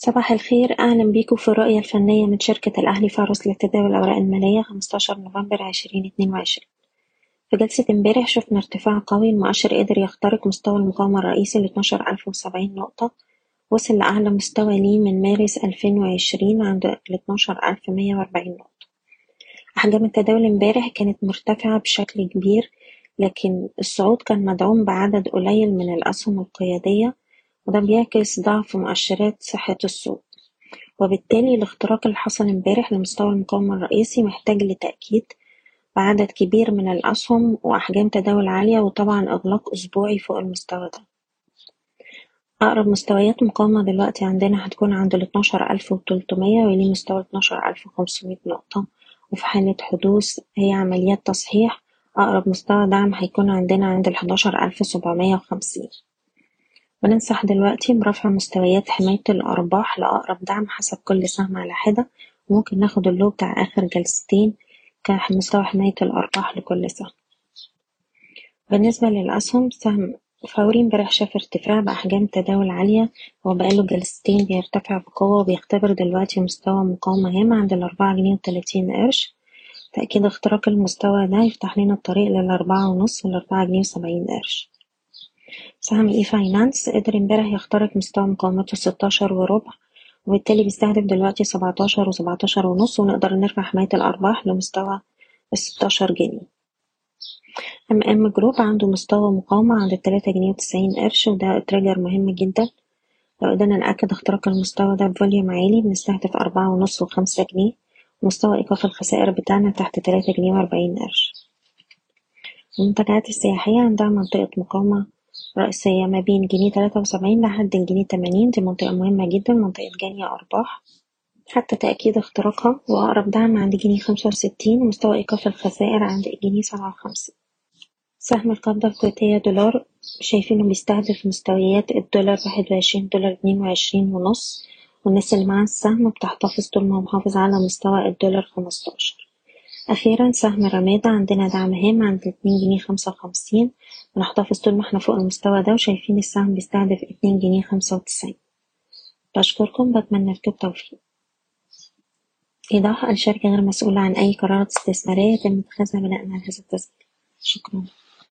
صباح الخير أهلا بيكم في الرؤية الفنية من شركة الأهلي فارس لتداول الأوراق المالية خمستاشر نوفمبر عشرين اتنين وعشرين. في جلسة امبارح شفنا ارتفاع قوي المؤشر قدر يخترق مستوى المقاومة الرئيسي ألف وسبعين نقطة. وصل لأعلى مستوى ليه من مارس ألفين وعشرين عند الاتناشر ألف مية وأربعين نقطة. أحجام التداول امبارح كانت مرتفعة بشكل كبير لكن الصعود كان مدعوم بعدد قليل من الأسهم القيادية وده بيعكس ضعف مؤشرات صحة السوق وبالتالي الاختراق اللي حصل امبارح لمستوى المقاومة الرئيسي محتاج لتأكيد بعدد كبير من الأسهم وأحجام تداول عالية وطبعا إغلاق أسبوعي فوق المستوى ده أقرب مستويات مقاومة دلوقتي عندنا هتكون عند ألف وتلتمية ويليه مستوى ألف وخمسمية نقطة. وفي حالة حدوث هي عمليات تصحيح أقرب مستوى دعم هيكون عندنا عند سبعمية وخمسين. بننصح دلوقتي برفع مستويات حماية الأرباح لأقرب دعم حسب كل سهم على حدة. وممكن ناخد ال low بتاع آخر جلستين كمستوى حماية الأرباح لكل سهم. بالنسبة للأسهم سهم فوري امبارح شاف ارتفاع بأحجام تداول عالية هو بقاله جلستين بيرتفع بقوة وبيختبر دلوقتي مستوى مقاومة هام عند الأربعة جنيه وتلاتين قرش. تأكيد اختراق المستوى ده يفتح لنا الطريق للأربعة ونص والأربعة جنيه وسبعين قرش. سهم e-finance قدر امبارح يخترق مستوى مقاومته ستاشر وربع وبالتالي بيستهدف دلوقتي سبعتاشر وسبعتاشر ونص ونقدر نرفع حماية الأرباح لمستوى الستاشر جنيه. MM Group عنده مستوى مقاومة عند التلاتة جنيه وتسعين قرش وده trigger مهم جدا. لو قدرنا نأكد اختراق المستوى ده ب volume عالي بنستهدف أربعة ونص وخمسة جنيه. ومستوى إيقاف الخسائر بتاعنا تحت تلاتة جنيه وأربعين قرش. المنتجعات السياحية عندها منطقة مقاومة رئيسية ما بين جنيه تلاتة وسبعين لحد الجنيه تمانين دي منطقة مهمة جدا منطقة جني أرباح. حتى تأكيد اختراقها وأقرب دعم عند جنيه خمسة وستين ومستوى إيقاف الخسائر عند الجنيه سبعة وخمسين. سهم القبضة الكويتية دولار شايفينه بيستهدف مستويات الدولار واحد وعشرين دولار اتنين وعشرين ونص والناس اللي معاها السهم بتحتفظ طول ما هو محافظ على مستوى الدولار خمستاشر. أخيرا سهم رمادة عندنا دعم هام عند اتنين جنيه خمسة وخمسين. ونحتفظ طول ما إحنا فوق المستوى ده وشايفين السهم بيستهدف اتنين جنيه خمسة وتسعين. بشكركم بتمنى لكم التوفيق. إيضاح الشركة غير مسؤولة عن أي قرارات استثمارية يتم اتخاذها بناء على هذا التسجيل. شكرا.